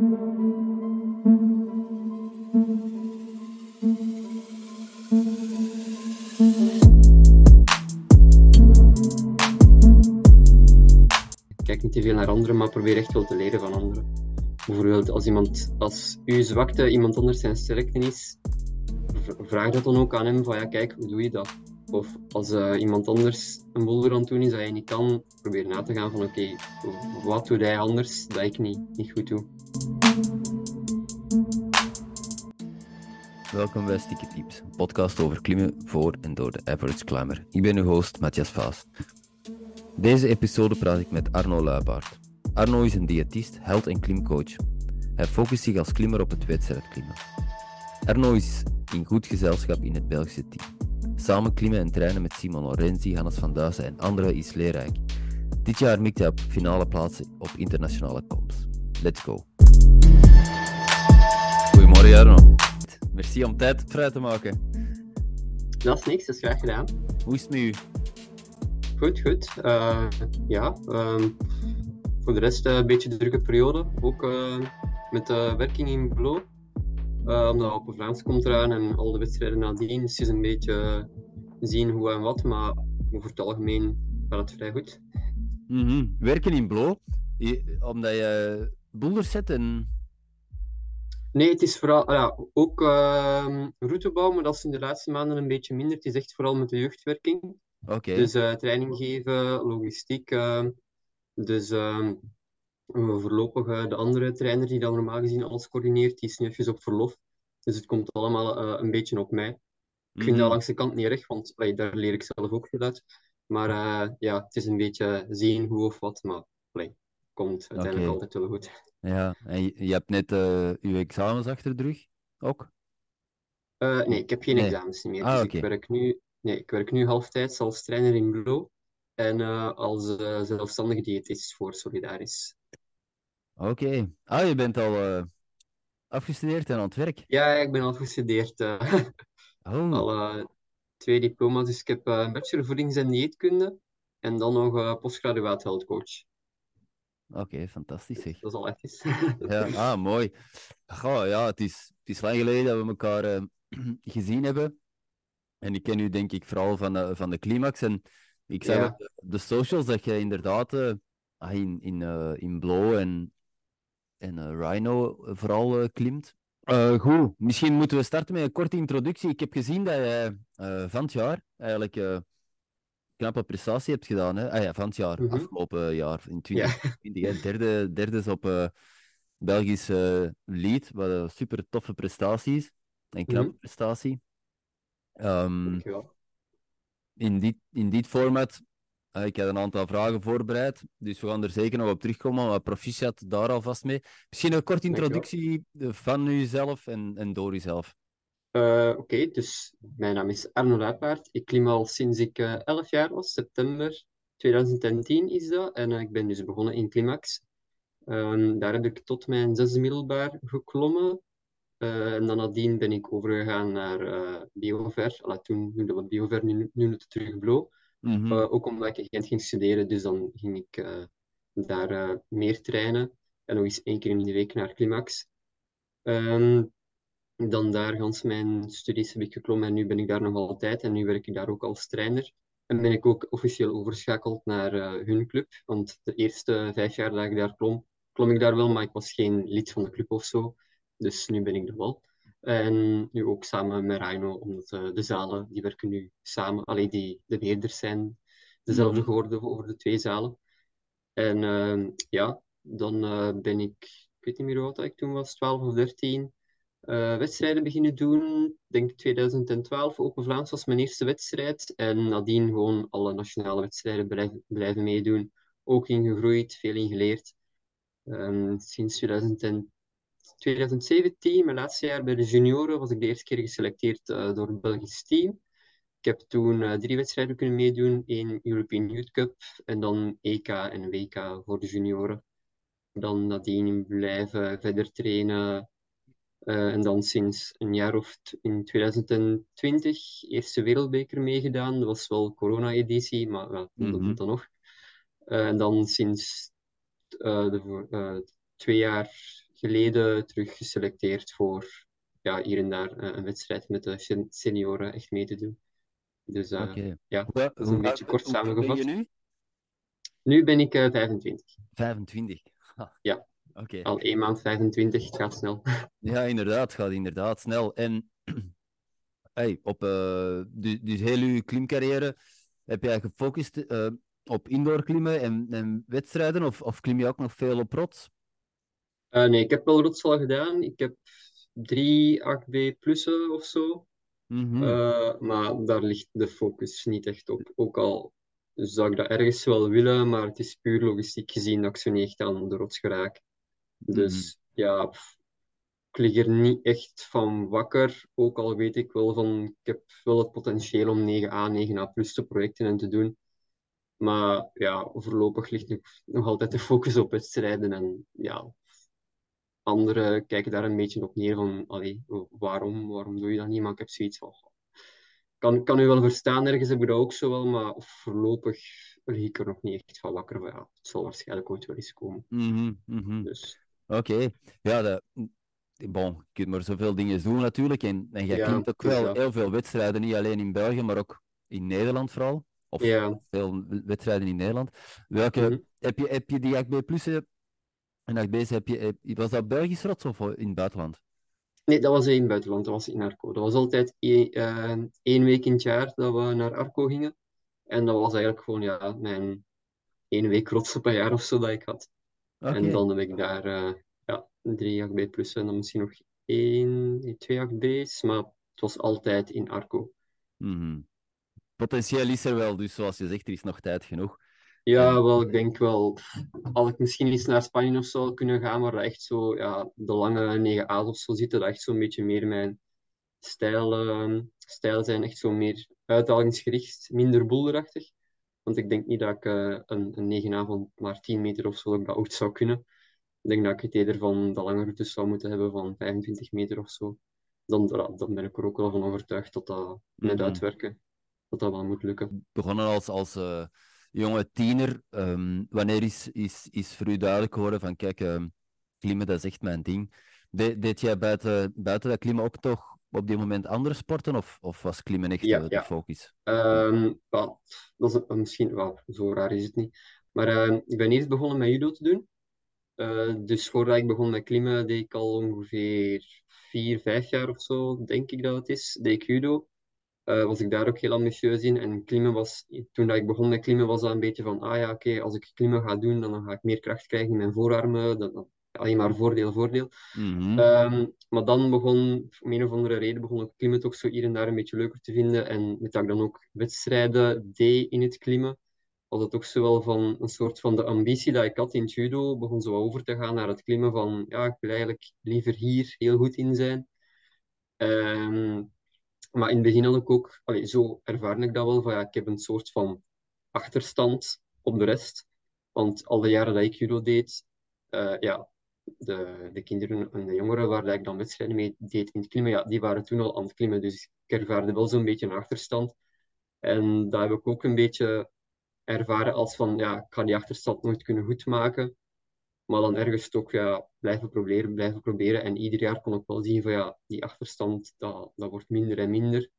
Kijk niet te veel naar anderen, maar probeer echt wel te leren van anderen. Bijvoorbeeld als, iemand, als uw zwakte iemand anders zijn sterkte is, vraag dat dan ook aan hem van ja kijk, hoe doe je dat? Of als eh, iemand anders een boulder aan het doen is dat hij niet kan, probeer na te gaan van oké, wat doet hij anders dat ik niet, niet goed doe? Welkom bij Sticky Tips, een podcast over klimmen voor en door de average climber. Ik ben uw host Matthias Vaas. Deze episode praat ik met Arno Luipaard. Arno is een diëtist, held en klimcoach. Hij focust zich als klimmer op het wedstrijdklimmen. Arno is in goed gezelschap in het Belgische team. Samen klimmen en trainen met Simon Lorenzi, Hannes van Duizen en anderen is leerrijk. Dit jaar mikt hij op finale plaatsen op internationale comps. Let's go. Goedemorgen Arno. Merci om tijd vrij te maken. Dat is niks, dat is graag gedaan. Hoe is het met u? Goed, goed. Eh, ja, ehm, voor de rest eh, een beetje drukke periode. Ook eh, met de werking in Blo. Eh, omdat Open Vlaams komt eraan en al de wedstrijden nadien. Dus het is een beetje eh, zien hoe en wat, maar over het algemeen gaat het vrij goed. Mhm. Werken in Blo, omdat je boulders zet en... Nee, het is vooral ja, ook ehm routebouw, maar dat is in de laatste maanden een beetje minder. Het is echt vooral met de jeugdwerking. Oké. Dus eh, training geven, logistiek. eh, dus ehm, voorlopig eh, de andere trainer die dan normaal gezien alles coördineert, die is nu even op verlof. Dus het komt allemaal eh, een beetje op mij. Ik vind Mhm. dat langs de kant niet erg, want daar leer ik zelf ook veel uit. Maar eh, ja, het is een beetje zien hoe of wat, maar allee, komt uiteindelijk altijd wel goed. Ja, en je, je hebt net eh je examens achter de rug, ook? Nee, ik heb geen Nee. examens meer. Ah, Dus ik werk nu, nee, ik werk nu halftijds als trainer in Blo en als zelfstandige diëtist voor Solidaris. Oké. Ah, je bent al eh, afgestudeerd en aan het werk. Ja, ik ben al gestudeerd. eh, Oh, al eh, twee diploma's. Dus ik heb een bachelor voedings- en dieetkunde en dan nog postgraduaat health coach. oké, fantastisch zeg. Dat is al even. Ja, ah, mooi. Goh, ja, het is, het is lang geleden dat we elkaar gezien hebben. En ik ken u denk ik vooral van de, van de climax. En ik zag Ja. op de, socials dat je inderdaad ah, in, in, in Blow en, en eh, Rhino vooral eh, klimt. Eh, goed, misschien moeten we starten met een korte introductie. Ik heb gezien dat jij eh, van het jaar eigenlijk eh knappe prestatie hebt gedaan. Hè? Ah ja, van het jaar, Mhm. afgelopen jaar, in Ja. 2020. hè. Derde, derde is op eh Belgisch eh, lead, wat een super toffe prestatie is. Een knappe Mhm. prestatie. Ehm, Dankjewel. in, dit, in dit format, eh, ik heb een aantal vragen voorbereid, dus we gaan er zeker nog op terugkomen, maar proficiat daar alvast mee. Misschien een korte introductie eh, van uzelf en, en door uzelf. Eh, Oké, dus mijn naam is Arno Luipaard. Ik klim al sinds ik eh 11 jaar was, september 2010 is dat. En eh, ik ben dus begonnen in Climax. Ehm, daar heb ik tot mijn zesde middelbaar geklommen. Eh, en dan nadien ben ik overgegaan naar eh Biover. Allee, toen noemde we Biover, nu, nu noemt het terug Mhm. Eh, ook omdat ik in Gent ging studeren, dus dan ging ik eh, daar eh, meer trainen. En nog eens één keer in de week naar Climax. Ehm, dan daar gans mijn studies heb ik geklommen en nu ben ik daar nog altijd. En nu werk ik daar ook als trainer. En ben ik ook officieel overschakeld naar hun club. Want de eerste vijf jaar dat ik daar klom, klom ik daar wel, maar ik was geen lid van de club of zo. Dus nu ben ik er wel. En nu ook samen met Rhino, omdat eh, de zalen, die werken nu samen. Alleen die de beheerders zijn dezelfde Mhm. geworden over de twee zalen. En ehm, ja, dan eh, ben ik, ik weet niet meer oud ik toen was, 12 of 13, eh, wedstrijden beginnen doen. Ik denk 2012, Open Vlaams was mijn eerste wedstrijd. En nadien gewoon alle nationale wedstrijden blijven, blijven meedoen. Ook ingegroeid, veel ingeleerd. Ehm, sinds 2010 2017, mijn laatste jaar bij de junioren, was ik de eerste keer geselecteerd eh, door het Belgisch team. Ik heb toen eh, drie wedstrijden kunnen meedoen, één European Youth Cup en dan EK en WK voor de junioren. Dan nadien blijven verder trainen. Eh, en dan sinds een jaar of in 2020 eerste wereldbeker meegedaan. Dat was wel corona-editie, maar dat Mhm. doet dan nog. En dan sinds de, twee jaar geleden terug geselecteerd voor ja, hier en daar een wedstrijd met de senioren echt mee te doen. Dus uh, okay. ja, dat is een beetje kort samengevat. Ben je nu? Nu ben ik 25. 25? Ja. Okay. Al één maand 25, het gaat snel. Ja, inderdaad, het gaat inderdaad snel. En hey, op uh, dus, dus heel uw klimcarrière heb jij gefocust uh, op indoor klimmen en, en, wedstrijden, of, of klim je ook nog veel op rots? Uh, nee, ik heb wel rots al gedaan. Ik heb drie 8B plussen of zo. Mm -hmm. maar daar ligt de focus niet echt op. Ook al zou ik dat ergens wel willen, maar het is puur logistiek gezien dat ik zo niet echt aan de rots geraak. Dus mm. ja, ik lig er niet echt van wakker. Ook al weet ik wel van, ik heb wel het potentieel om 9A, 9A plus te projecten en te doen. Maar ja, voorlopig ligt nog, nog altijd de focus op wedstrijden. En ja, anderen kijken daar een beetje op neer van, allee, waarom, waarom doe je dat niet? Maar ik heb zoiets van, kan, kan u wel verstaan, ergens heb ik dat ook zo wel, maar voorlopig lig ik er nog niet echt van wakker. ja, het zal waarschijnlijk ooit wel eens komen. Mm -hmm, dus. Oké, ja, de, bon, je kunt maar zoveel dingen doen natuurlijk. En, en jij ja, ook wel heel veel wedstrijden, niet alleen in België, maar ook in Nederland vooral. Of ja. veel wedstrijden in Nederland. Welke, mm -hmm. heb, je, heb je die HB Plussen en HB's, heb je, was dat Belgisch rots of in het buitenland? Nee, dat was in het buitenland, dat was in Arco. Dat was altijd één, uh, één week in het jaar dat we naar Arco gingen. En dat was eigenlijk gewoon ja, mijn één week rots op een jaar of zo dat ik had. Okay. En dan heb ik daar uh, ja, drie 8B plus en dan misschien nog één, twee 8B's. Maar het was altijd in Arco. Mm -hmm. Potentieel is er wel, dus zoals je zegt, er is nog tijd genoeg. Ja, wel, ik denk wel. Als ik misschien eens naar Spanje of zo kunnen gaan, waar echt zo, ja, de lange 9 A's of zo zitten, dat echt zo'n beetje meer mijn stijl, uh, stijl zijn. Echt zo meer uitdalingsgericht, minder boulderachtig. Want ik denk niet dat ik uh, een, een 9 A van maar 10 meter of zo, dat ik dat ooit zou kunnen. Ik denk dat ik het eerder van de lange routes zou moeten hebben van 25 meter of zo. Dan, dan ben ik er ook wel van overtuigd dat dat net mm uitwerken, dat dat wel moet lukken. Begonnen als, als uh jonge tiener, um, wanneer is, is, is voor u duidelijk geworden van kijk, um, klimmen dat is echt mijn ding. De, deed jij buiten, buiten dat klimmen ook toch op die moment andere sporten of, of was klimmen echt ja, de, ja. focus? Um, well, dat is misschien, well, zo raar is het niet. Maar ik ben eerst begonnen met judo te doen. Uh, dus voordat ik begon met klimmen, deed ik al ongeveer vier, vijf jaar of zo, denk ik dat het is, deed ik judo. Uh, was ik daar ook heel ambitieus in. En klimmen was, toen dat ik begon met klimmen, was dat een beetje van, ah ja, oké, als ik klimmen ga doen, dan ga ik meer kracht krijgen in mijn voorarmen. Dat, dat, alleen maar voordeel, voordeel. Mm-hmm. Um, maar dan begon, om een of andere reden, begon ik klimmen toch zo hier en daar een beetje leuker te vinden. En met dat ik dan ook wedstrijden deed in het klimmen, was het ook zo wel van een soort van de ambitie dat ik had in judo, begon zo over te gaan naar het klimmen van, ja, ik wil eigenlijk liever hier heel goed in zijn. Um, maar in het begin had ik ook, zo ervaar ik dat wel, van ja, ik heb een soort van achterstand op de rest. Want al de jaren dat ik judo deed, uh, ja, de, de kinderen en de jongeren waar ik dan wedstrijden mee deed in het klimmen, ja, die waren toen al aan het klimmen. Dus ik ervaarde wel zo'n beetje een achterstand. En dat heb ik ook een beetje ervaren als van, ja, ik ga die achterstand nooit kunnen goedmaken. Maar dan ergens toch ja, blijven proberen, blijven proberen. En ieder jaar kon ik wel zien van ja, die achterstand, dat, dat wordt minder en minder.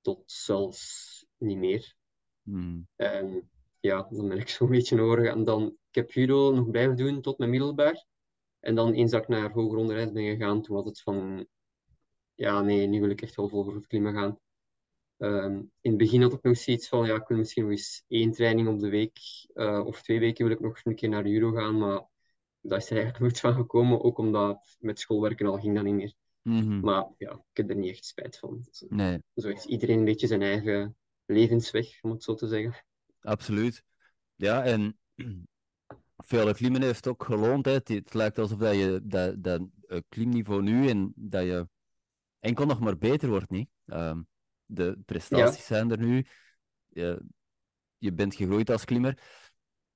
Tot zelfs niet meer. Hmm. En ja, dan ben ik zo'n beetje overgegaan. Dan, ik heb judo nog blijven doen tot mijn middelbaar. En dan eens dat ik naar hoger onderwijs ben gegaan, toen was het van... Ja, nee, nu wil ik echt wel vol voor het klimmen gaan. Um, in het begin had ik nog zoiets van, ja, ik wil misschien nog eens één training op de week uh, of twee weken wil ik nog een keer naar judo gaan, maar dat is er eigenlijk nooit van gekomen, ook omdat met schoolwerken al ging dat niet meer. Mm-hmm. Maar ja, ik heb er niet echt spijt van. Zo, nee. zo is iedereen een beetje zijn eigen levensweg, om het zo te zeggen. Absoluut. Ja, en veel klimmen heeft ook geloond. Hè. Het, lijkt alsof dat je dat, dat klimniveau nu en dat je enkel nog maar beter wordt, niet? Um, de prestaties zijn er nu. Je, je bent gegroeid als klimmer.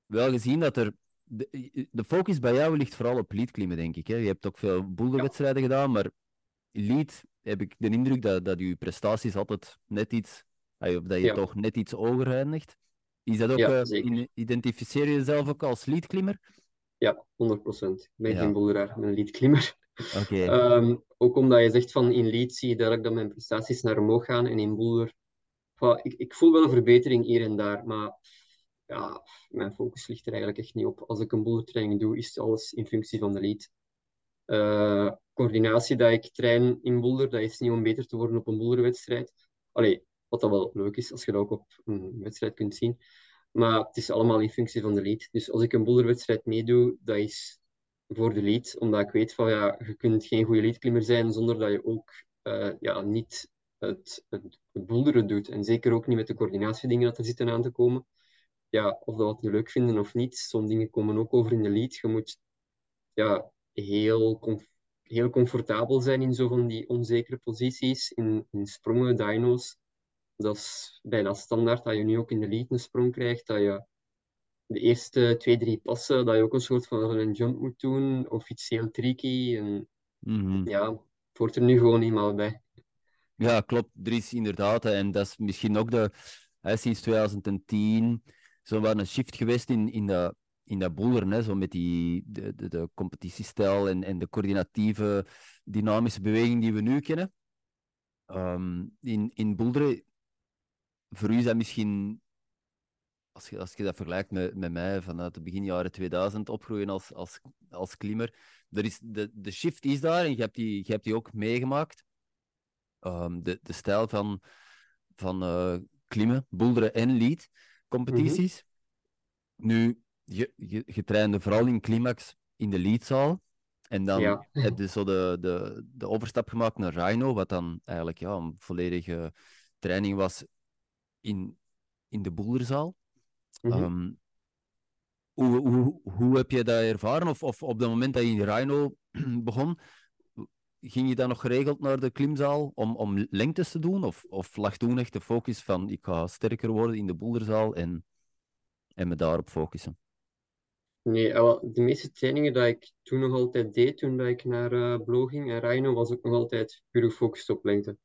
Wel gezien dat er de, de, focus bij jou ligt vooral op lead klimmen, denk ik. Hè? Je hebt ook veel boulderwedstrijden gedaan, maar lead heb ik de indruk dat, dat je prestaties altijd net iets, of dat je toch net iets hoger eindigt. Is dat ook, uh, identificeer je jezelf ook als leadklimmer? Ja, 100%. Ik ben geen ik ben een leadklimmer. Oké. Ehm, ook omdat je zegt van in lead zie je duidelijk dat mijn prestaties naar omhoog gaan en in boulder, well, ik, ik voel wel een verbetering hier en daar, maar mijn focus ligt er eigenlijk echt niet op. Als ik een bouldertraining doe, is alles in functie van de lead. Eh, coördinatie dat ik train in boulder, dat is niet om beter te worden op een boulderwedstrijd. Allee, wat dat wel leuk is, als je dat ook op een wedstrijd kunt zien. Maar het is allemaal in functie van de lead. Dus als ik een boulderwedstrijd meedoe, dat is voor de lead, omdat ik weet van ja, je kunt geen goede leadklimmer zijn zonder dat je ook eh, ja, niet het, het, het boulderen doet. En zeker ook niet met de coördinatiedingen dat er zitten aan te komen. Ja, of dat we het nu leuk vinden of niet, zo'n dingen komen ook over in de lead. Je moet ja, heel, heel comfortabel zijn in zo van die onzekere posities, in, in sprongen, dyno's. Dat is bijna standaard dat je nu ook in de lead een sprong krijgt, dat je de eerste twee, drie passen, dat je ook een soort van een jump moet doen, of iets heel tricky. En Mhm. ja, het hoort er nu gewoon eenmaal bij. Ja, klopt. Er is inderdaad, en dat is misschien ook de, hè, sinds 2010 zo wel een shift geweest in, in dat in boeleren, hè, zo met die, de, de, de competitiestijl en, en de coördinatieve, dynamische beweging die we nu kennen. Ehm, in, in boelderen, voor u is dat misschien, als je, als je dat vergelijkt met, met mij vanuit de begin jaren 2000 opgroeien als, als, als klimmer, er is, de, de shift is daar en je hebt die, je hebt die ook meegemaakt. Ehm, de, de stijl van, van eh, klimmen, boulderen en lead competities. Nu, je, je, je trainde vooral in climax in de leadzaal. En dan Ja. heb je zo de, de, de overstap gemaakt naar Rhino, wat dan eigenlijk ja, een volledige training was in, in de boulderzaal. Mhm. Ehm, hoe, hoe, hoe heb je dat ervaren? Of, of op het moment dat je in Rhino begon, ging je dan nog geregeld naar de klimzaal om, om lengtes te doen? Of, of lag toen echt de focus van ik ga sterker worden in de boulderzaal en, en me daarop focussen? Nee, eh, de meeste trainingen dat ik toen nog altijd deed, toen dat ik naar Blo ging en Rhino, was ook nog altijd puur gefocust op lengte.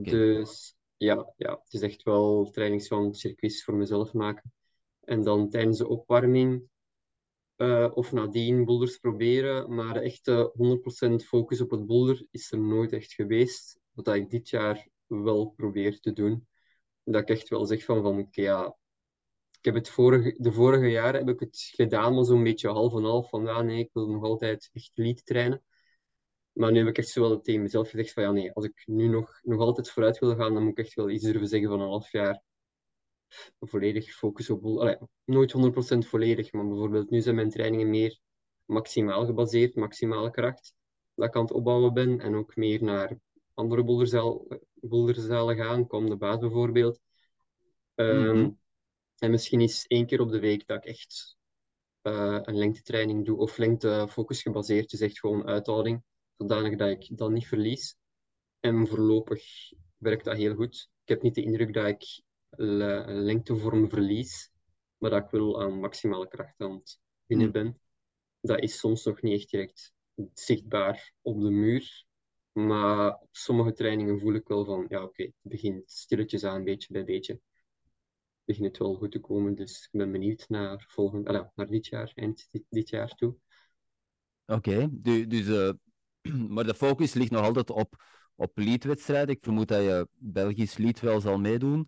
Dus ja, ja, het is echt wel trainings van circuits voor mezelf maken. En dan tijdens de opwarming eh, of nadien boulders proberen, maar de echte 100% focus op het boulder is er nooit echt geweest. Wat ik dit jaar wel probeer te doen. Dat ik echt wel zeg van, van oké, ja, ik heb het vorige, de vorige jaren heb ik het gedaan, maar zo'n beetje half en half. Van ja, nee, ik wil nog altijd echt lead trainen. Maar nu heb ik echt zo wel tegen mezelf gezegd van ja, nee, als ik nu nog, nog altijd vooruit wil gaan, dan moet ik echt wel iets durven zeggen van een half jaar volledig focus op. Allee, nooit 100% volledig, maar bijvoorbeeld nu zijn mijn trainingen meer maximaal gebaseerd, maximale kracht. Dat ik aan het opbouwen ben en ook meer naar andere boulderzalen gaan, kom de baas bijvoorbeeld. Ehm, Mhm. En misschien eens één keer op de week dat ik echt eh, een lengtetraining doe, of lengte focus gebaseerd, dus echt gewoon uithouding, zodanig dat ik dat niet verlies. En voorlopig werkt dat heel goed. Ik heb niet de indruk dat ik le- lengtevorm verlies, maar dat ik wel aan maximale kracht aan het winnen Mm. ben. Dat is soms nog niet echt direct zichtbaar op de muur. Maar op sommige trainingen voel ik wel van, ja oké, het begint stilletjes aan, beetje bij beetje. Begint het wel goed te komen, dus ik ben benieuwd naar, volgend, ah, naar dit jaar, eind dit, dit jaar toe. Oké, du- dus, eh, maar de focus ligt nog altijd op, op leadwedstrijden. Ik vermoed dat je Belgisch lead wel zal meedoen.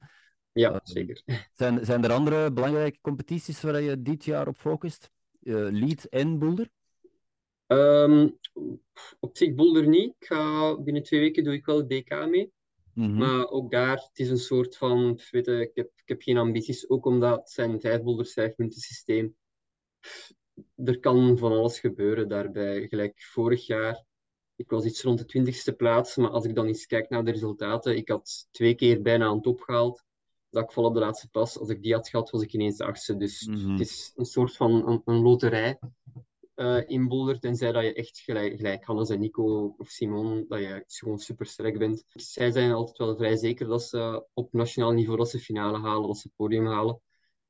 Ja, Ehm, zeker. Zijn, zijn er andere belangrijke competities waar je dit jaar op focust? Eh, lead en boulder? Ehm, op zich boulder niet. Ik ga, binnen twee weken doe ik wel het BK mee. Mhm. Maar ook daar, het is een soort van, weet je, ik, heb, ik heb geen ambities, ook omdat het zijn vijf boulders, vijf punten systeem. Er kan van alles gebeuren daarbij. Gelijk vorig jaar, ik was iets rond de twintigste plaats, maar als ik dan eens kijk naar de resultaten, ik had twee keer bijna aan top gehaald, dat ik vol op de laatste pas. Als ik die had gehad, was ik ineens de achtste. Dus Mhm. het is een soort van een, een loterij eh, in boulder, tenzij dat je echt gelijk, gelijk Hannes en Nico of Simon, dat je gewoon super sterk bent. Zij zijn altijd wel vrij zeker dat ze op nationaal niveau dat ze finale halen, dat ze podium halen.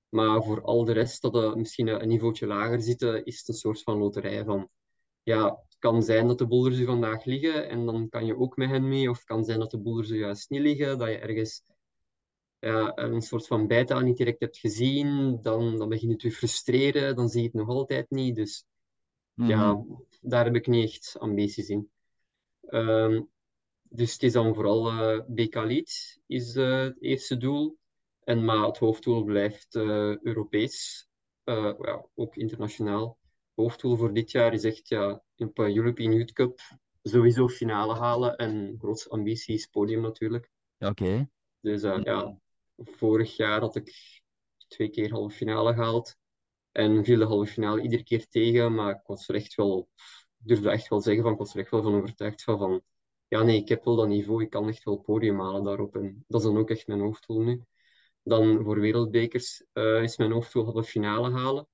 Maar voor al de rest, dat er misschien een niveautje lager zitten, is het een soort van loterij van... Ja, het kan zijn dat de boulders er vandaag liggen en dan kan je ook met hen mee. Of het kan zijn dat de boulders er juist niet liggen, dat je ergens ja, een soort van bijtaal niet direct hebt gezien. Dan, dan begin je te frustreren, dan zie je het nog altijd niet. Dus ja, Mhm. daar heb ik niet echt ambities in. Ehm, dus het is dan vooral eh BK Lead is eh, het eerste doel. En, maar het hoofddoel blijft eh, Europees, ja, ook internationaal. Hoofddoel voor dit jaar is echt ja, op een European Youth Cup sowieso finale halen. En grootste ambitie is podium natuurlijk. Oké. Dus ja, vorig jaar had ik twee keer halve finale gehaald. En viel de halve finale iedere keer tegen. Maar ik was echt wel, durfde echt wel zeggen van, ik was er echt wel van overtuigd van, van ja nee, ik heb wel dat niveau, ik kan echt wel podium halen daarop. En dat is dan ook echt mijn hoofddoel nu. Dan voor wereldbekers eh, is mijn hoofddoel halve finale halen.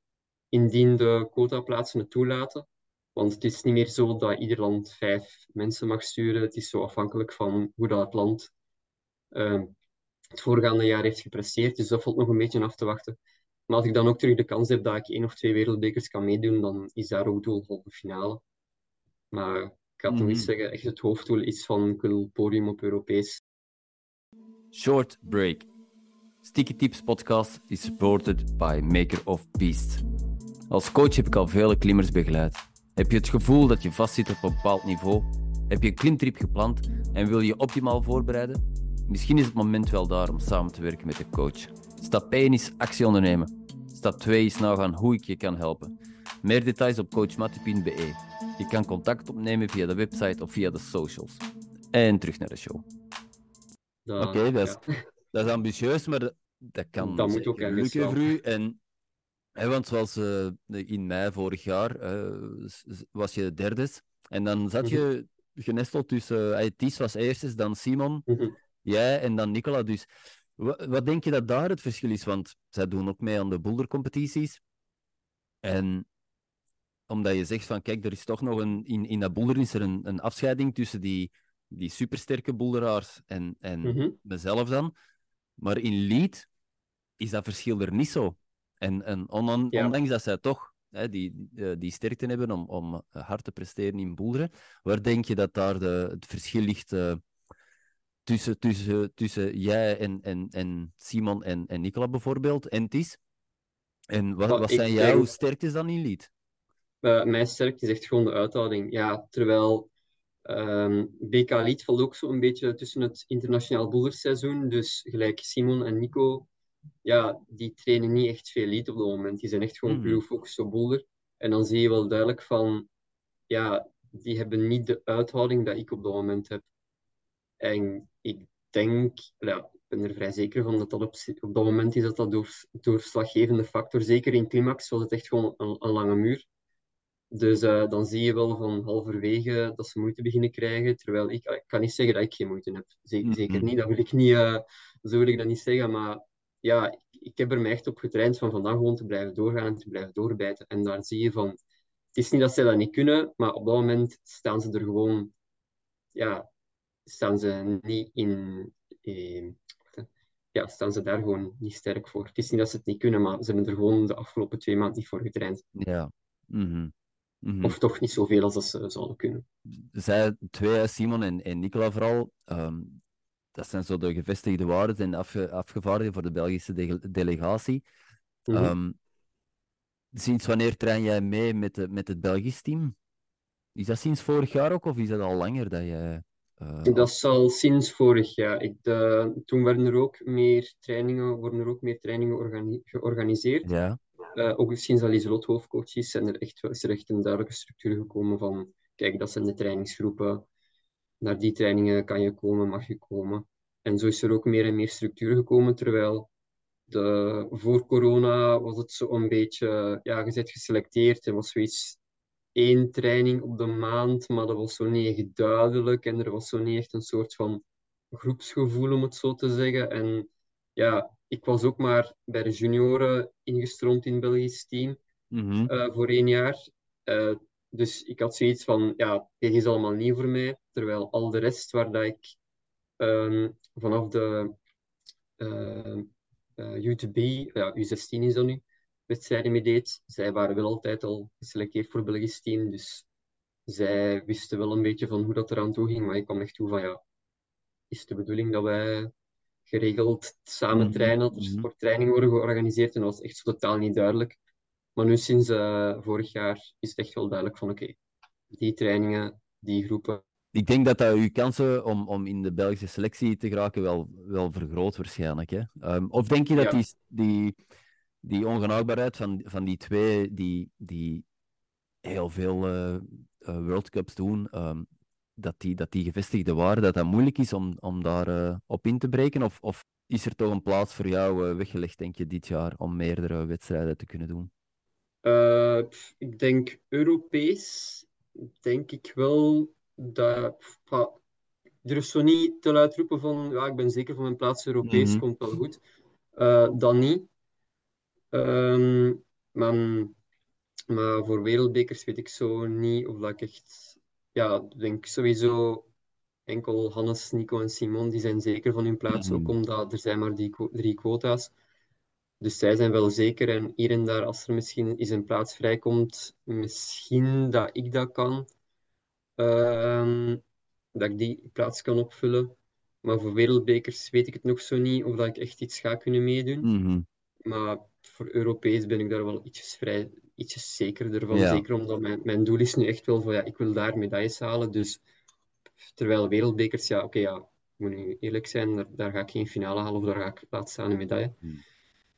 Indien de quotaplaatsen het toelaten. Want het is niet meer zo dat ieder land vijf mensen mag sturen. Het is zo afhankelijk van hoe dat land eh, het voorgaande jaar heeft gepresteerd. Dus dat valt nog een beetje af te wachten. Maar als ik dan ook terug de kans heb dat ik één of twee wereldbekers kan meedoen, dan is daar ook doel halve finale. Maar ik ga het nog eens Mhm. zeggen, echt het hoofddoel is van ik wil podium op Europees. Short break. Sticky Tips podcast is supported by Maker of Beasts. Als coach heb ik al vele klimmers begeleid. Heb je het gevoel dat je vastzit op een bepaald niveau? Heb je een klimtrip gepland en wil je optimaal voorbereiden? Misschien is het moment wel daar om samen te werken met een coach. Stap 1 is actie ondernemen. Stap 2 is nagaan hoe ik je kan helpen. Meer details op coachmattie.be. Je kan contact opnemen via de website of via de socials. En terug naar de show. Oké, dat, ja. dat is ambitieus, maar dat, dat kan Dat moet ook ergens lukken voor u. En, hè, want zoals eh, in mei vorig jaar eh, was je derde. En dan zat je genesteld tussen... Ties was eerste, dan Simon, Mhm. Jij en dan Nicola. Dus wa- wat denk je dat daar het verschil is? Want zij doen ook mee aan de bouldercompetities. En omdat je zegt van, kijk, er is toch nog een... In, in dat boulder is er een, een afscheiding tussen die, die supersterke boulderaars en, en Mhm. mezelf dan. Maar in lead is dat verschil er niet zo. En, en on- Ja. ondanks dat zij toch hè, die, eh, die sterkte hebben om, om hard te presteren in boulderen, waar denk je dat daar de, het verschil ligt eh, tussen, tussen, tussen jij en, en, en Simon en, en Nicola bijvoorbeeld, en Ties? En wat, wat zijn jouw denk- sterktes dan in lead? Eh, mijn sterkte is echt gewoon de uithouding. Ja, terwijl ehm, BK Lead valt ook zo'n beetje tussen het internationaal boulderseizoen. Dus gelijk Simon en Nico, ja, die trainen niet echt veel lead op het moment. Die zijn echt gewoon Mhm. puur gefocust op boulder. En dan zie je wel duidelijk van, ja, die hebben niet de uithouding dat ik op dat moment heb. En ik denk, ja, ik ben er vrij zeker van dat dat op, op dat moment is dat dat door, doorslaggevende factor. Zeker in climax was het echt gewoon een, een lange muur. Dus eh, dan zie je wel van halverwege dat ze moeite beginnen krijgen. Terwijl ik, ik kan niet zeggen dat ik geen moeite heb. Ze- Mhm. Zeker niet, dat wil ik niet, eh, zo wil ik dat niet zeggen. Maar ja, ik, ik heb er mij echt op getraind van vandaag gewoon te blijven doorgaan en te blijven doorbijten. En daar zie je van, het is niet dat ze dat niet kunnen, maar op dat moment staan ze er gewoon, ja, staan ze niet in, eh, ja, staan ze daar gewoon niet sterk voor. Het is niet dat ze het niet kunnen, maar ze hebben er gewoon de afgelopen twee maanden niet voor getraind. Ja. Mhm. Mhm. Of toch niet zoveel als dat ze zouden kunnen. zij twee, Simon en, en Nicola vooral, ehm, dat zijn zo de gevestigde waarden en afge, afgevaardigden voor de Belgische de- delegatie. Mhm. Ehm, sinds wanneer train jij mee met, de, met het Belgisch team? Is dat sinds vorig jaar ook, of is dat al langer dat jij... eh, Dat is al sinds vorig jaar. Ik, de, toen werden er ook meer trainingen, worden er ook meer trainingen organi- georganiseerd. Ja. Eh, ook sinds dat Lieselot hoofdcoach is, zijn er echt, is er echt een duidelijke structuur gekomen van, kijk, dat zijn de trainingsgroepen. Naar die trainingen kan je komen, mag je komen. En zo is er ook meer en meer structuur gekomen, terwijl de, voor corona was het zo een beetje, ja, je bent geselecteerd. Er was zoiets één training op de maand, maar dat was zo niet echt duidelijk. En er was zo niet echt een soort van groepsgevoel, om het zo te zeggen. En ja, ik was ook maar bij de junioren ingestroomd in het Belgisch team Mhm. eh, voor één jaar. Eh, dus ik had zoiets van, ja, dit is allemaal nieuw voor mij. Terwijl al de rest waar dat ik ehm, vanaf de eh, eh, U2B, ja, U16 is dat nu, wedstrijden mee deed, zij waren wel altijd al geselecteerd voor het Belgisch team. Dus zij wisten wel een beetje van hoe dat eraan toe ging. Maar ik kwam echt toe van, ja, is de bedoeling dat wij geregeld samen Mhm, trainen, dat er mhm. sporttrainingen worden georganiseerd? En dat was echt zo totaal niet duidelijk. Maar nu sinds uh, vorig jaar is het echt wel duidelijk van oké, die trainingen, die groepen. Ik denk dat dat uw kansen om, om in de Belgische selectie te geraken wel, wel vergroot waarschijnlijk. Hè? Um, of denk je dat ja. die, die, die ongenaakbaarheid van, van die twee die, die heel veel uh, World Cups doen, um, dat, die, dat die gevestigde waren, dat dat moeilijk is om, om daar uh, op in te breken? Of, of is er toch een plaats voor jou weggelegd, denk je, dit jaar om meerdere wedstrijden te kunnen doen? ik denk Europees, denk ik wel dat. Er is zo niet te luid roepen van ja, ik ben zeker van mijn plaats Europees, mm -hmm. komt wel goed. dan niet. Um, maar, maar voor wereldbekers weet ik zo niet of dat ik echt... Ja, denk sowieso enkel Hannes, Nico en Simon, die zijn zeker van hun plaats, mm -hmm. ook omdat er zijn maar die drie quota's. Dus zij zijn wel zeker. En hier en daar, als er misschien eens een plaats vrijkomt, misschien dat ik dat kan. Uh, dat ik die plaats kan opvullen. Maar voor wereldbekers weet ik het nog zo niet of dat ik echt iets ga kunnen meedoen. Mm -hmm. Maar voor Europees ben ik daar wel ietsjes vrij, ietsjes zekerder van. Ja. Zeker omdat mijn, mijn doel is nu echt wel van, ja, ik wil daar medailles halen. Dus terwijl wereldbekers, ja, oké, okay, ja, ik moet nu eerlijk zijn, daar, daar, ga ik geen finale halen of daar ga ik laat staan een medaille. Hmm.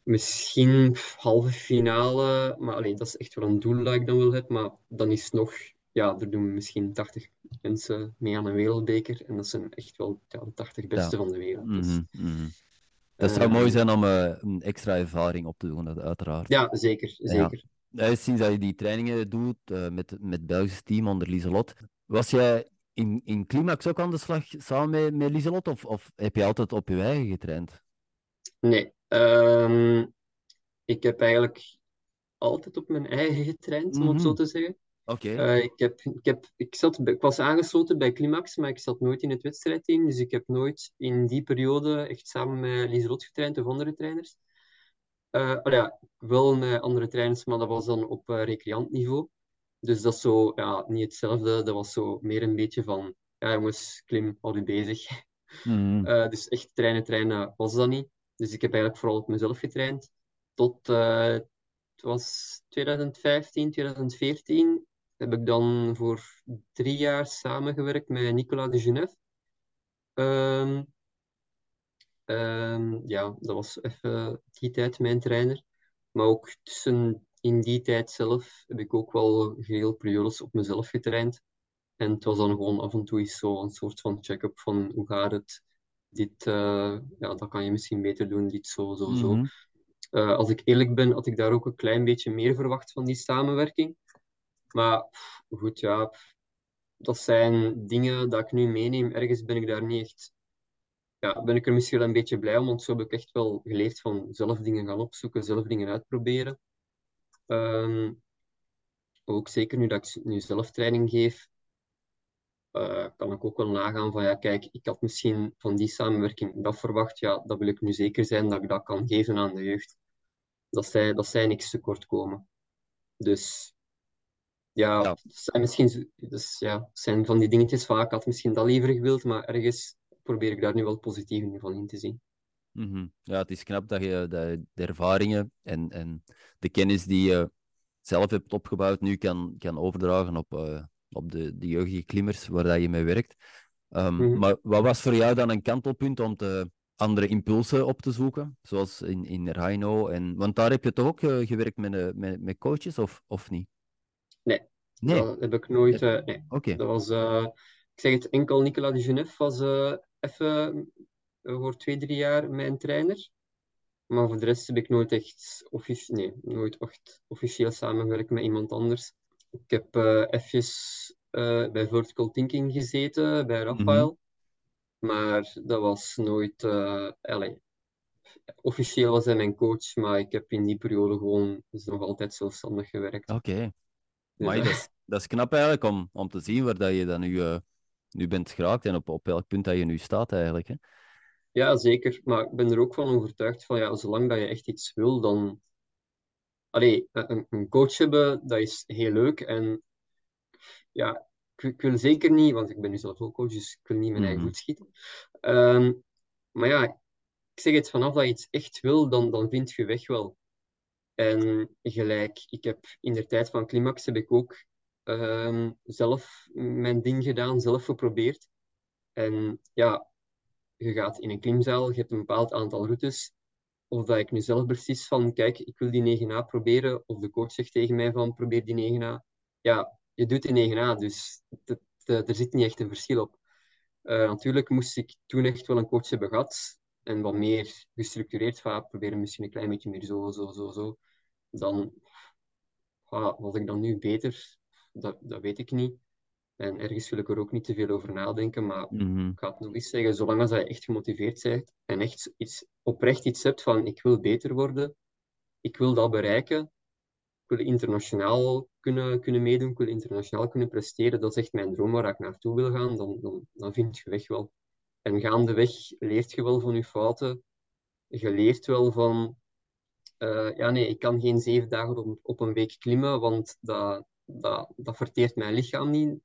Misschien halve finale, maar alleen dat is echt wel een doel dat ik dan wil hebben. Maar dan is nog, ja, er doen misschien 80 mensen mee aan een wereldbeker. En dat zijn echt wel ja, de 80 beste ja. van de wereld. Dus, mm -hmm. Dat zou mooi zijn om uh, een extra ervaring op te doen, uiteraard. Ja, zeker. zeker. Ja. Sinds dat je die trainingen doet met, met het Belgische team onder Lieselot, was jij in, in Climax ook aan de slag samen met, met Lieselot of, of heb je altijd op je eigen getraind? Nee, um, ik heb eigenlijk altijd op mijn eigen getraind, om mm -hmm. het zo te zeggen. Oké. Okay. Uh, ik, heb, ik, heb, ik, zat, ik was aangesloten bij Climax, maar ik zat nooit in het wedstrijdteam. Dus ik heb nooit in die periode echt samen met Lieselot getraind of andere trainers. Uh, oh ja, wel met andere trainers, maar dat was dan op uh, recreantniveau. Dus dat is zo, ja, niet hetzelfde. Dat was zo meer een beetje van, ja jongens, klim, hou je bezig. Mm. Uh, dus echt trainen, trainen was dat niet. Dus ik heb eigenlijk vooral op mezelf getraind. Tot, het was 2015, 2014 heb ik dan voor drie jaar samengewerkt met Nicolas de Genève. Um, um, ja, dat was even die tijd mijn trainer. Maar ook tussen in die tijd zelf heb ik ook wel geheel periodes op mezelf getraind. En het was dan gewoon af en toe eens zo een soort van check-up van hoe gaat het? Dit, uh, ja, dat kan je misschien beter doen, dit zo, zo, Mhm. zo. Uh, als ik eerlijk ben, had ik daar ook een klein beetje meer verwacht van die samenwerking. Maar goed, ja, dat zijn dingen dat ik nu meeneem. Ergens ben ik daar niet echt. Ja, ben ik er misschien wel een beetje blij om, want zo heb ik echt wel geleerd van zelf dingen gaan opzoeken, zelf dingen uitproberen. Um, ook zeker nu dat ik nu zelf training geef, uh, kan ik ook wel nagaan van ja, kijk, ik had misschien van die samenwerking dat verwacht. Ja, dat wil ik nu zeker zijn dat ik dat kan geven aan de jeugd. Dat zij, dat zij niks tekort komen. Dus ja, zijn misschien dus, ja, zijn van die dingetjes van ik had misschien dat liever gewild, maar ergens probeer ik daar nu wel positief in van in te zien. Mhm. Ja, het is knap dat je dat de ervaringen en, en de kennis die je zelf hebt opgebouwd nu kan, kan overdragen op, uh, op de, de jeugdige klimmers waar dat je mee werkt. Um, Mhm. Maar wat was voor jou dan een kantelpunt om te, andere impulsen op te zoeken, zoals in, in Rhino? En, want daar heb je toch ook uh, gewerkt met, uh, met, met coaches, of, of niet? Nee, Nee, dat heb ik nooit. eh, nee. oké. Dat was, eh, ik zeg het, enkel Nicolas de Genève was eh, even eh, voor twee, drie jaar mijn trainer. Maar voor de rest heb ik nooit echt, offici nee, nooit echt officieel samengewerkt met iemand anders. Ik heb eh even eh, bij Vertical Thinking gezeten, bij Rafael. Maar dat was nooit... eh allee, officieel was hij mijn coach, maar ik heb in die periode gewoon dus nog altijd zelfstandig gewerkt. Oké. Dus, Maar dat is, dat is knap eigenlijk om, om te zien waar dat je dan nu, eh, nu bent geraakt en op, op welk punt dat je nu staat eigenlijk. Hè? Ja, zeker. Maar ik ben er ook van overtuigd van, ja, zolang dat je echt iets wil, dan... Allee, een, een coach hebben, dat is heel leuk. En ja, ik, ik wil zeker niet, want ik ben nu zelf ook coach, dus ik wil niet mijn eigen Mhm. voet schieten. Ehm, maar ja, ik zeg het, vanaf dat je iets echt wil, dan, dan vind je weg wel. En gelijk, ik heb in de tijd van Climax heb ik ook ehm, zelf mijn ding gedaan, zelf geprobeerd. En ja, je gaat in een klimzaal, je hebt een bepaald aantal routes. Of dat ik nu zelf precies van, kijk, ik wil die 9a proberen. Of de coach zegt tegen mij van, probeer die 9a. Ja, je doet die 9a, dus er zit niet echt een verschil op. Uh, natuurlijk moest ik toen echt wel een coach hebben gehad. En wat meer gestructureerd van, proberen misschien een klein beetje meer zo, zo, zo, zo. Dan ah, was ik dan nu beter, dat, dat weet ik niet. En ergens wil ik er ook niet te veel over nadenken, maar Mhm. ik ga het nog eens zeggen, zolang als je echt gemotiveerd bent en echt iets, oprecht iets hebt van ik wil beter worden, ik wil dat bereiken, ik wil internationaal kunnen, kunnen meedoen, ik wil internationaal kunnen presteren, dat is echt mijn droom waar ik naartoe wil gaan, dan, dan, dan vind je weg wel. En gaandeweg leert je wel van je fouten, je leert wel van, eh, ja nee, ik kan geen zeven dagen op, op een week klimmen, want dat, dat, dat verteert mijn lichaam niet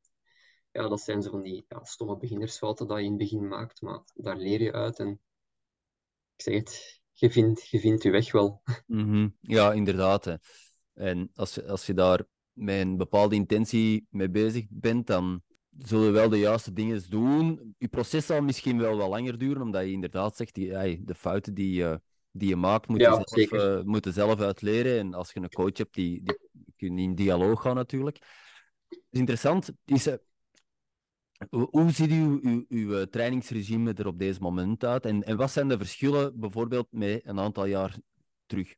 ja, dat zijn zo van die ja, stomme beginnersfouten dat je in het begin maakt, maar daar leer je uit. En ik zeg het, je vindt je, vindt weg wel. Mhm. Ja, inderdaad. Hè. En als, als je daar met een bepaalde intentie mee bezig bent, dan zul je wel de juiste dingen doen. Je proces zal misschien wel wat langer duren, omdat je inderdaad zegt, die, de fouten die, je die je maakt, moet je Ja, zelf, eh, moet je zelf uitleren. En als je een coach hebt, die, die kun je in dialoog gaan natuurlijk. Het is interessant. Is, eh, hoe ziet uw, uw, uw eh, trainingsregime er op deze moment uit? En, en wat zijn de verschillen bijvoorbeeld met een aantal jaar terug?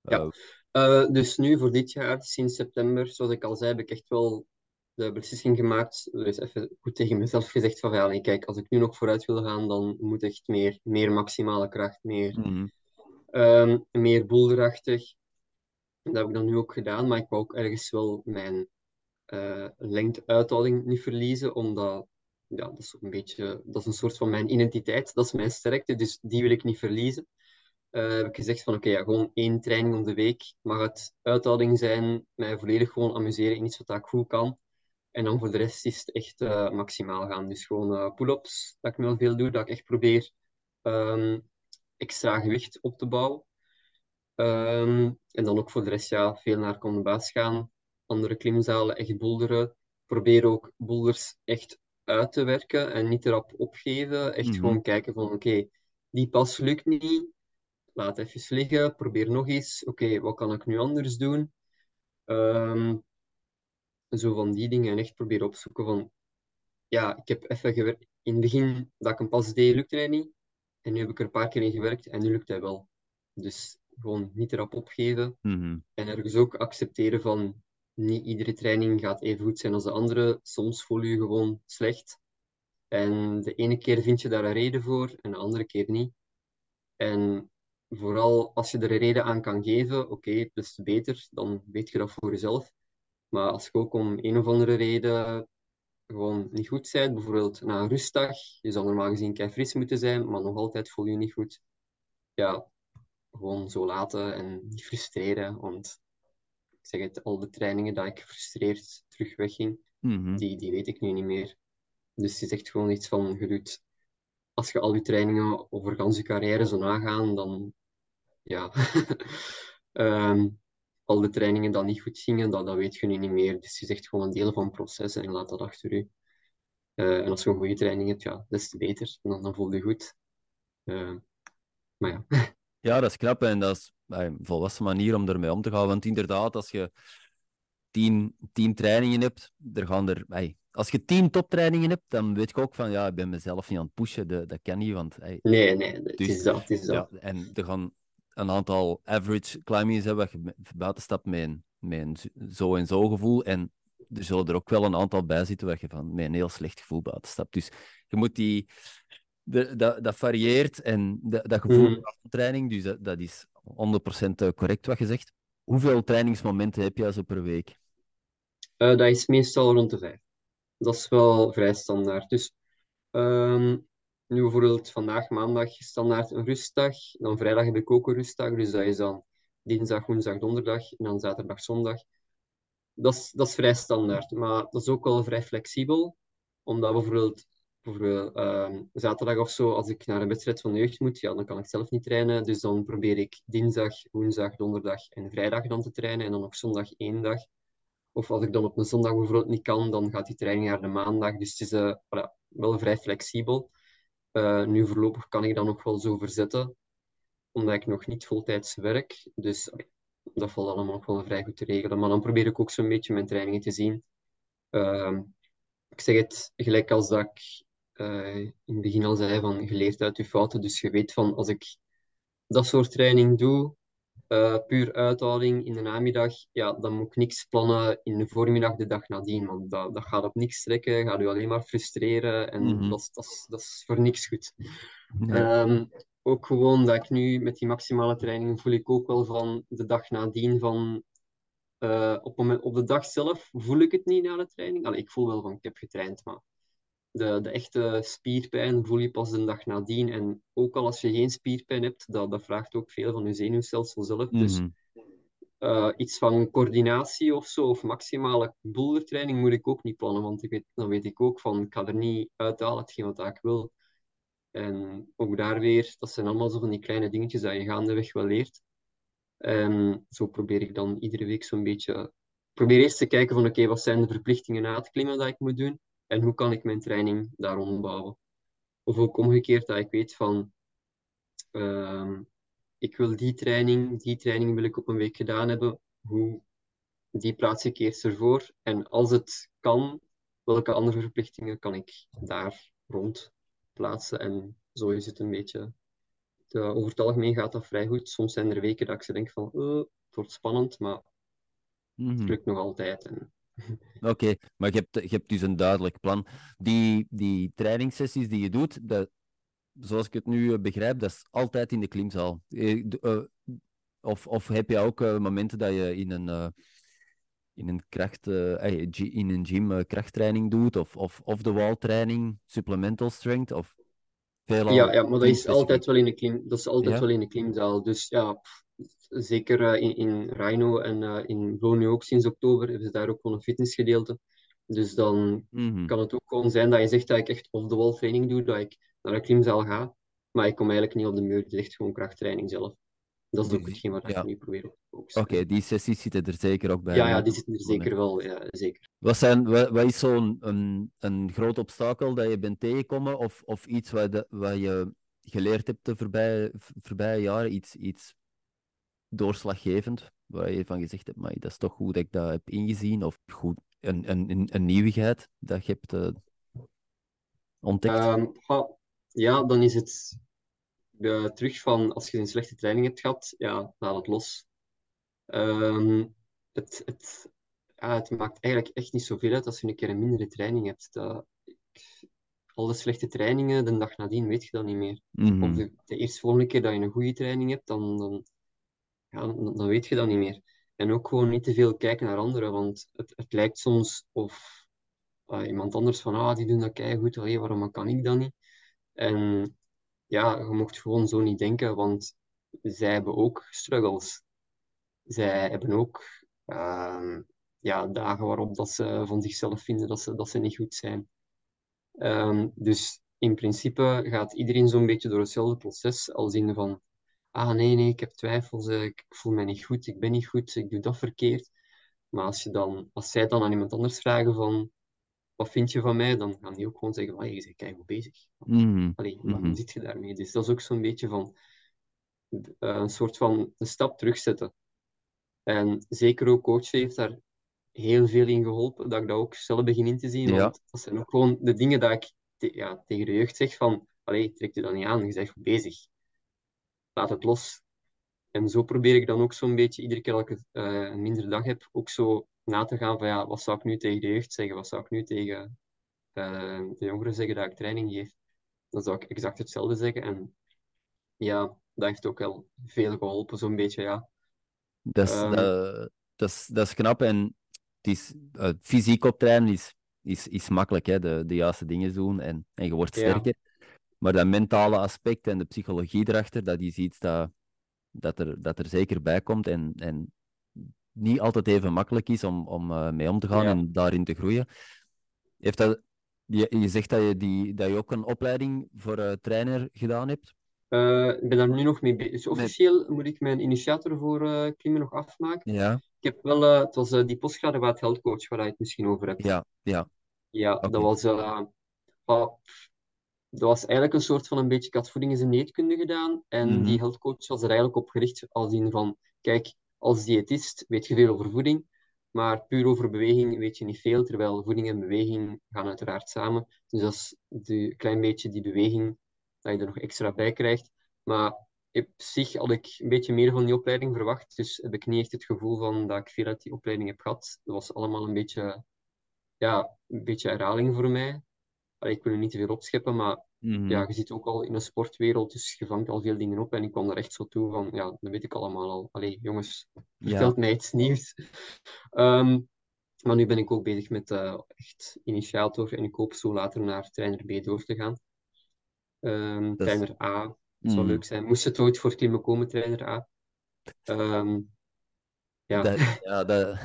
Ja. Eh, Eh, dus nu voor dit jaar, sinds september, zoals ik al zei, heb ik echt wel de beslissing gemaakt. Dus even goed tegen mezelf gezegd van ja, nee, kijk, als ik nu nog vooruit wil gaan, dan moet echt meer, meer maximale kracht, meer, ehm, meer boelderachtig. Dat heb ik dan nu ook gedaan, maar ik wou ook ergens wel mijn eh lengte-uithouding niet verliezen, omdat ja, dat is een beetje, dat is een soort van mijn identiteit, dat is mijn sterkte, dus die wil ik niet verliezen. Eh, heb ik gezegd van oké, ja, gewoon één training om de week. Mag het uithouding zijn, mij volledig gewoon amuseren in iets wat ik goed kan. En dan voor de rest is het echt eh, maximaal gaan. Dus gewoon eh, pull-ups, dat ik nu wel veel doe, dat ik echt probeer ehm, extra gewicht op te bouwen. Ehm, en dan ook voor de rest ja, veel naar Condebaas gaan, andere klimzalen, echt boulderen. Probeer ook boulders echt uit te werken en niet erop opgeven. Echt Mhm. gewoon kijken van oké, die pas lukt niet, laat even liggen, probeer nog eens. Oké, wat kan ik nu anders doen? Ehm, zo van die dingen en echt proberen opzoeken van ja, ik heb even gewerkt. In het begin dat ik een pas deed, lukte hij niet. En nu heb ik er een paar keer in gewerkt en nu lukt hij wel. Dus gewoon niet erop opgeven. Mhm. En ergens ook accepteren van niet iedere training gaat even goed zijn als de andere. Soms voel je je gewoon slecht. En de ene keer vind je daar een reden voor en de andere keer niet. En vooral als je er een reden aan kan geven, oké, dus beter, dan weet je dat voor jezelf. Maar als je ook om een of andere reden gewoon niet goed bent, bijvoorbeeld na een rustdag, je zou normaal gezien kei fris moeten zijn, maar nog altijd voel je je niet goed. Ja, gewoon zo laten en niet frustreren. Want ik zeg het, al de trainingen dat ik gefrustreerd terug wegging, Mhm. die, die weet ik nu niet meer. Dus het is echt gewoon iets van, je doet, als je al je trainingen over je carrière zo nagaan, dan ja, Ehm, al de trainingen die niet goed gingen, dat, dat weet je nu niet meer. Dus is echt gewoon een deel van het proces en laat dat achter je. Eh, en als je een goede training hebt, ja, des te beter. Dan, dan voel je goed. Eh, maar ja. Ja, dat is knap en dat is een volwassen manier om ermee om te gaan. Want inderdaad, als je tien, tien trainingen hebt, er gaan er... als je tien toptrainingen hebt, dan weet ik ook van, ja, ik ben mezelf niet aan het pushen. Dat, dat kan niet, want... Nee, nee, het Dus- is dat. Het is dat. ja, en er gaan een aantal average climbings hebben, waar je me- buiten stapt een z- zo en zo gevoel. En er zullen er ook wel een aantal bij zitten waar je van met een heel slecht gevoel buiten stapt. Dus je moet die... de- dat, dat varieert en dat, dat gevoel van training, dus dat, dat is 100% correct wat je zegt. Hoeveel trainingsmomenten heb jij zo per week? Eh, dat is meestal rond de vijf. Dat is wel vrij standaard. Dus ehm, nu bijvoorbeeld vandaag maandag standaard een rustdag. Dan vrijdag heb ik ook een rustdag. Dus dat is dan dinsdag, woensdag, donderdag. En dan zaterdag, zondag. Dat is, dat is vrij standaard. Maar dat is ook wel vrij flexibel. Omdat bijvoorbeeld bijvoorbeeld ehm, zaterdag of zo, als ik naar een wedstrijd van de jeugd moet, ja, dan kan ik zelf niet trainen. Dus dan probeer ik dinsdag, woensdag, donderdag en vrijdag dan te trainen. En dan op zondag één dag. Of als ik dan op een zondag bijvoorbeeld niet kan, dan gaat die training naar de maandag. Dus het is voilà, wel vrij flexibel. Uh, nu voorlopig kan ik dat nog wel zo verzetten, omdat ik nog niet voltijds werk. Dus dat valt allemaal nog wel vrij goed te regelen. Maar dan probeer ik ook zo'n beetje mijn trainingen te zien. Uh, ik zeg het gelijk als dat ik uh, in het begin al zei, van geleerd uit je fouten. Dus je weet van, als ik dat soort training doe, uh, puur uithouding in de namiddag, ja, dan moet ik niks plannen in de voormiddag de dag nadien. Want dat, dat gaat op niks trekken, gaat u alleen maar frustreren en mm -hmm. dat, dat, dat is voor niks goed. Nee. Um, ook gewoon dat ik nu met die maximale training voel ik ook wel van de dag nadien van uh, op, moment, op de dag zelf voel ik het niet na de training. Allee, ik voel wel van ik heb getraind, maar de, de echte spierpijn voel je pas de dag nadien. En ook al als je geen spierpijn hebt, dat, dat vraagt ook veel van je zenuwstelsel zelf. Mm -hmm. Dus uh, iets van coördinatie of zo, of maximale bouldertraining moet ik ook niet plannen. Want ik weet, dan weet ik ook van, ik ga er niet uithalen hetgeen wat ik wil. En ook daar weer, dat zijn allemaal zo van die kleine dingetjes dat je gaandeweg wel leert. En zo probeer ik dan iedere week zo'n beetje... probeer eerst te kijken van, oké, okay, wat zijn de verplichtingen na het klimmen dat ik moet doen? En hoe kan ik mijn training daarom bouwen? Of ook omgekeerd, dat ik weet van... Uh, ik wil die training, die training wil ik op een week gedaan hebben. Hoe, die plaats ik eerst ervoor. En als het kan, welke andere verplichtingen kan ik daar rond plaatsen? En zo is het een beetje. De, over het algemeen gaat dat vrij goed. Soms zijn er weken dat ik ze denk van, oh, het wordt spannend, maar het lukt nog altijd. En... Oké, okay, maar je hebt, je hebt dus een duidelijk plan. Die, die trainingssessies die je doet, dat, zoals ik het nu begrijp, dat is altijd in de klimzaal. Uh, of, of heb je ook momenten dat je in een, in een, kracht, in een gym krachttraining doet, of, of, of de wall training, supplemental strength, of. Ja, ja, maar dat is altijd wel in de, klim, dat is altijd ja? wel in de klimzaal. Dus ja, zeker in, in Rhino en in Blow ook sinds oktober hebben ze daar ook gewoon een fitnessgedeelte. Dus dan mm -hmm. kan het ook gewoon zijn dat je zegt dat ik echt off-the-wall training doe, dat ik naar de klimzaal ga, maar ik kom eigenlijk niet op de muur, het is echt gewoon krachttraining zelf. Dat is ook hetgeen wat ja. ik nu probeer op te focussen. Oké, okay, die sessies zitten er zeker ook bij. Ja, ja die zitten er zeker wel, ja, zeker. Wat, zijn, wat, wat is zo'n een, een groot obstakel dat je bent tegengekomen, of, of iets wat, de, wat je geleerd hebt de voorbije, voorbije jaren, iets, iets doorslaggevend, waar je van gezegd hebt, maar dat is toch goed dat ik dat heb ingezien, of goed, een, een, een nieuwigheid dat je hebt uh, ontdekt? Um, ja, dan is het uh, terug van als je een slechte training hebt gehad, ja, laat het los. Um, het, het, ja, het maakt eigenlijk echt niet zoveel uit als je een keer een mindere training hebt. Dat, alle slechte trainingen, de dag nadien weet je dat niet meer. Mm -hmm. Of de, de eerste volgende keer dat je een goede training hebt, dan, dan, ja, dan, weet je dat niet meer. En ook gewoon niet te veel kijken naar anderen, want het, het lijkt soms of uh, iemand anders van, ah, die doen dat goed, allee, waarom kan ik dat niet? En ja, je mocht gewoon zo niet denken, want zij hebben ook struggles. Zij hebben ook uh, ja, dagen waarop dat ze van zichzelf vinden dat ze, dat ze niet goed zijn. Um, dus in principe gaat iedereen zo'n beetje door hetzelfde proces, als in van ah nee, nee, ik heb twijfels, ik voel me niet goed, ik ben niet goed, ik doe dat verkeerd. Maar als, je dan, als zij dan aan iemand anders vragen van, wat vind je van mij? Dan gaan die ook gewoon zeggen je bent goed bezig. Mm Allee, dan mm zit je daarmee. Dus dat is ook zo'n beetje van, uh, een soort van een stap terugzetten. En zeker ook coach heeft daar heel veel in geholpen, dat ik dat ook zelf begin in te zien. Ja. Want dat zijn ook gewoon de dingen dat ik te, ja, tegen de jeugd zeg van, allee, trek je dat niet aan, je bent goed bezig laat het los. En zo probeer ik dan ook zo'n beetje, iedere keer dat ik uh, een mindere dag heb, ook zo na te gaan van ja, wat zou ik nu tegen de jeugd zeggen? Wat zou ik nu tegen uh, de jongeren zeggen dat ik training geef? Dan zou ik exact hetzelfde zeggen. En ja, dat heeft ook wel veel geholpen, zo'n beetje, ja. Dat is, um, uh, dat is, dat is knap en het is, fysiek optrainen is, is, is makkelijk, hè? De, de juiste dingen doen en, en je wordt sterker. Ja. Maar dat mentale aspect en de psychologie erachter, dat is iets dat, dat, er, dat er zeker bij komt en, en niet altijd even makkelijk is om, om uh, mee om te gaan ja. en daarin te groeien. Heeft dat, je, je zegt dat je, die, dat je ook een opleiding voor uh, trainer gedaan hebt. Uh, ik ben daar nu nog mee bezig. Dus officieel moet ik mijn initiator voor klimmen nog afmaken. Ja. Ik heb wel, het was die postgraduaat health coach waar je het misschien over hebt. Ja, ja. Ja, okay. dat was, dat was eigenlijk een soort van een beetje, ik had voeding en dieetkunde gedaan. En -hmm. die health coach was er eigenlijk op gericht als in van, kijk, als diëtist weet je veel over voeding, maar puur over beweging weet je niet veel, terwijl voeding en beweging gaan uiteraard samen. Dus dat is een klein beetje die beweging dat je er nog extra bij krijgt. Maar op zich had ik een beetje meer van die opleiding verwacht, dus heb ik niet echt het gevoel van dat ik veel uit die opleiding heb gehad. Dat was allemaal een beetje, ja, een beetje herhaling voor mij. Allee, ik wil er niet te veel opscheppen, maar Mhm. ja, je zit ook al in een sportwereld, dus je vangt al veel dingen op. En ik kwam er echt zo toe van, ja, dat weet ik allemaal al. Allee, jongens, Ja. vertelt mij iets nieuws. Ehm, maar nu ben ik ook bezig met eh, echt initiator en ik hoop zo later naar trainer B door te gaan. Ehm, trainer A, zou Mhm. leuk zijn. Moest het ooit voor klimmen komen, trainer A? Ehm, ja. Dat, ja, dat,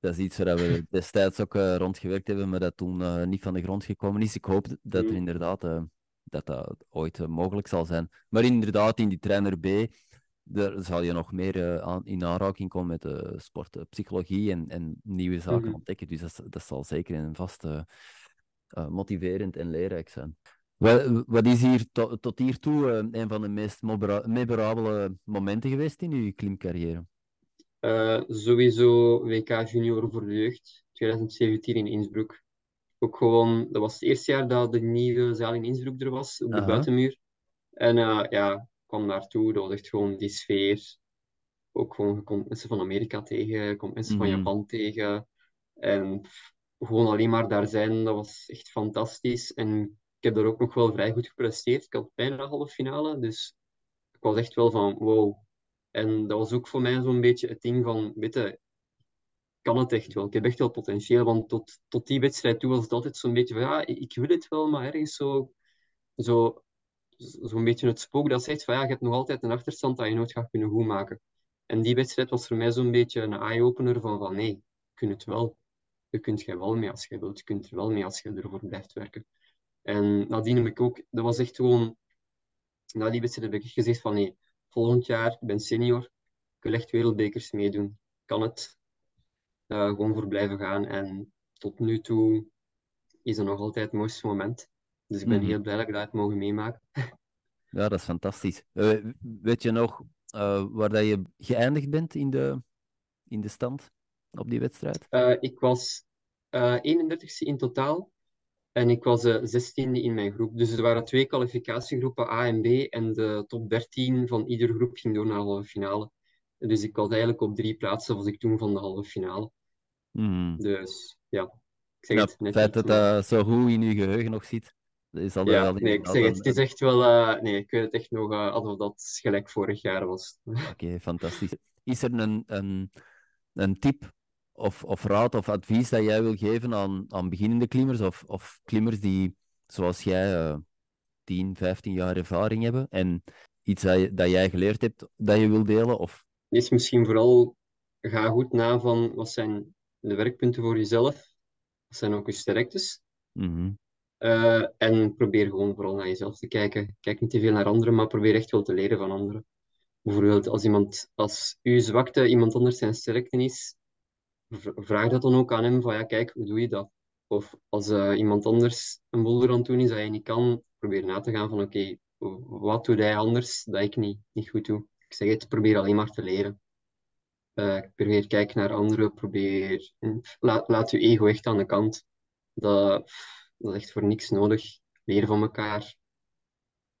dat is iets waar we destijds ook eh, rondgewerkt hebben, maar dat toen eh, niet van de grond gekomen is. Ik hoop dat er Mm. inderdaad eh, dat dat ooit mogelijk zal zijn. Maar inderdaad, in die trainer B, daar zal je nog meer aan, in aanraking komen met de sportpsychologie en, en nieuwe zaken Mhm. ontdekken. Dus dat, dat zal zeker en vast motiverend en leerrijk zijn. Wat, wat is hier to- tot hiertoe een van de meest memorabele momenten geweest in uw klimcarrière? Eh, sowieso WK Junior voor de jeugd, 2017 in Innsbruck. Ook gewoon, dat was het eerste jaar dat de nieuwe zaal in Innsbruck er was, op de buitenmuur. En eh, ja, ik kwam naartoe, dat was echt gewoon die sfeer. Ook gewoon, je komt mensen van Amerika tegen, je komt mensen van Mhm. Japan tegen. En pff, gewoon alleen maar daar zijn, dat was echt fantastisch. En ik heb daar ook nog wel vrij goed gepresteerd. Ik had bijna de halve finale, dus ik was echt wel van wow. En dat was ook voor mij zo'n beetje het ding van, weet je, kan het echt wel. Ik heb echt wel potentieel, want tot, tot die wedstrijd toe was het altijd zo'n beetje van, ja, ik wil het wel, maar ergens zo, zo, zo'n beetje het spook dat zegt van, ja, je hebt nog altijd een achterstand dat je nooit gaat kunnen goedmaken. En die wedstrijd was voor mij zo'n beetje een eye-opener van, van, nee, je kunt het wel. Je kunt er wel mee als je wilt. Je kunt er wel mee als je ervoor blijft werken. En nadien heb ik ook, dat was echt gewoon, na die wedstrijd heb ik gezegd van, nee, volgend jaar, ik ben senior, ik wil echt wereldbekers meedoen. Kan het? Eh, gewoon voor blijven gaan. En tot nu toe is dat nog altijd het mooiste moment. Dus ik ben Mhm. heel blij dat ik dat heb mogen meemaken. Ja, dat is fantastisch. Eh, weet je nog eh, waar dat je geëindigd bent in de, in de stand op die wedstrijd? Ik was eh 31ste in totaal. En ik was de 16e in mijn groep. Dus er waren twee kwalificatiegroepen, A en B. En de top 13 van iedere groep ging door naar de halve finale. Dus ik was eigenlijk op drie plaatsen, was ik toen van de halve finale. Mhm. Dus ja, ik zeg het net Het feit dat dat zo goed in je geheugen nog zit, is altijd Ja, wel nee, ik zeg het, het is echt wel... eh, nee, ik weet het echt nog eh, alsof dat gelijk vorig jaar was. Oké, fantastisch. Is er een, een, een tip of, of raad of advies dat jij wil geven aan, aan beginnende klimmers of, of klimmers die, zoals jij, eh 10, 15 jaar ervaring hebben en iets dat, je- dat jij geleerd hebt dat je wil delen? Of... is misschien vooral, ga goed na van wat zijn de werkpunten voor jezelf. Wat zijn ook je sterktes. Mhm. Eh, en probeer gewoon vooral naar jezelf te kijken. Kijk niet te veel naar anderen, maar probeer echt wel te leren van anderen. Bijvoorbeeld als iemand, als uw zwakte iemand anders zijn sterkte is, vraag dat dan ook aan hem van ja, kijk, hoe doe je dat? Of als eh, iemand anders een boulder aan het doen is dat je niet kan, probeer na te gaan van oké, wat doet hij anders dat ik niet, niet goed doe? Ik zeg het, probeer alleen maar te leren. Eh, probeer kijken naar anderen, probeer... Laat, laat je ego echt aan de kant. Dat, dat is echt voor niks nodig. Leren van elkaar.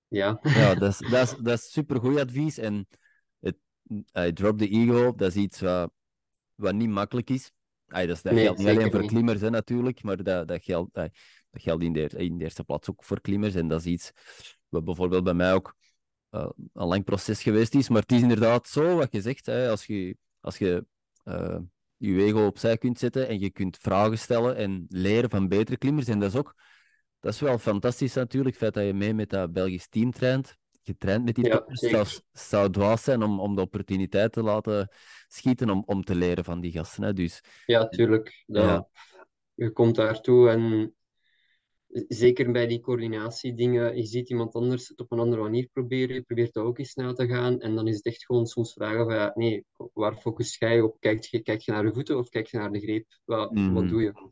Ja. Ja, dat is, dat is, dat is supergoed advies. En het, eh, drop the ego, dat is iets wat, wat niet makkelijk is. Ah, dat, is- dat Nee, geldt niet alleen voor niet. klimmers, hè, natuurlijk, maar dat, dat geldt, dat geldt in, de, in de eerste plaats ook voor klimmers. En dat is iets wat bijvoorbeeld bij mij ook eh, een lang proces geweest is. Maar het is inderdaad zo, wat je zegt, hè, als je, als je eh, je ego opzij kunt zetten en je kunt vragen stellen en leren van betere klimmers. En dat is ook, dat is wel fantastisch natuurlijk, het feit dat je mee met dat Belgisch team traint. Je traint met die Ja, toppers. Het zou, zou dwaas zijn om, om de opportuniteit te laten schieten om, om te leren van die gasten. Hè. Dus Ja, tuurlijk. Dat, Ja. Je komt daartoe en zeker bij die coördinatiedingen, je ziet iemand anders het op een andere manier proberen, je probeert dat ook eens na te gaan. En dan is het echt gewoon soms vragen van, ja, nee, waar focus jij op? Kijk je, kijk je naar de voeten of kijk je naar de greep? Wat, Mhm. wat doe je?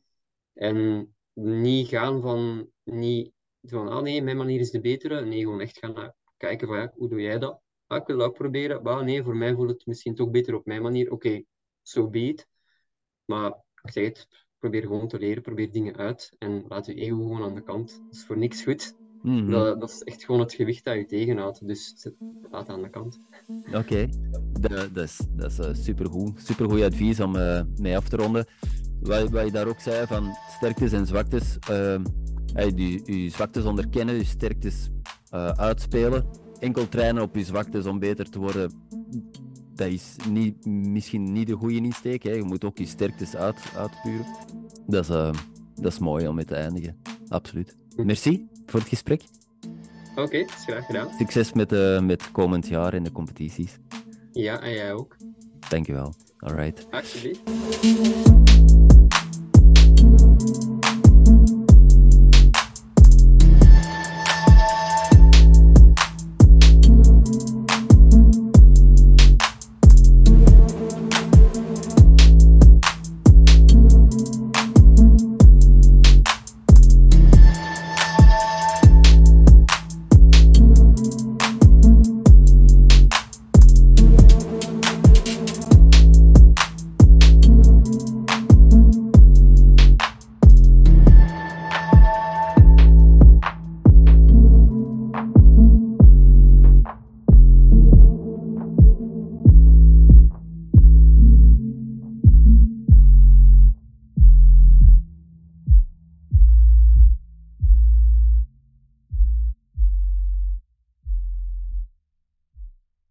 En niet gaan van, niet van, ah nee, mijn manier is de betere. Nee, gewoon echt gaan naar, kijken van, ja, hoe doe jij dat? Ah, ik wil dat ook proberen. Maar nee, voor mij voelt het misschien toch beter op mijn manier. Oké, so be it. Maar ik zeg het, probeer gewoon te leren, probeer dingen uit en laat je ego gewoon aan de kant. Dat is voor niks goed. Mhm. Dat, dat is echt gewoon het gewicht dat je tegenhoudt. Dus zet- laat aan de kant. Oké, Da- dat is, dat is eh, supergoed. Supergoed advies om eh, mee af te ronden. Wat, wat je daar ook zei van sterktes en zwaktes. ehm hey, je, je zwaktes onderkennen, je sterktes eh, uitspelen. Enkel trainen op je zwaktes om beter te worden, dat is niet, misschien niet de goede insteek. Hè. Je moet ook je sterktes uit, uitpuren. Dat is, eh, dat is mooi om mee te eindigen. Absoluut. Merci voor het gesprek. Oké, is graag gedaan. Succes met, eh, met komend jaar in de competities. Ja, en jij ook. Dankjewel. Alright. Alsjeblieft.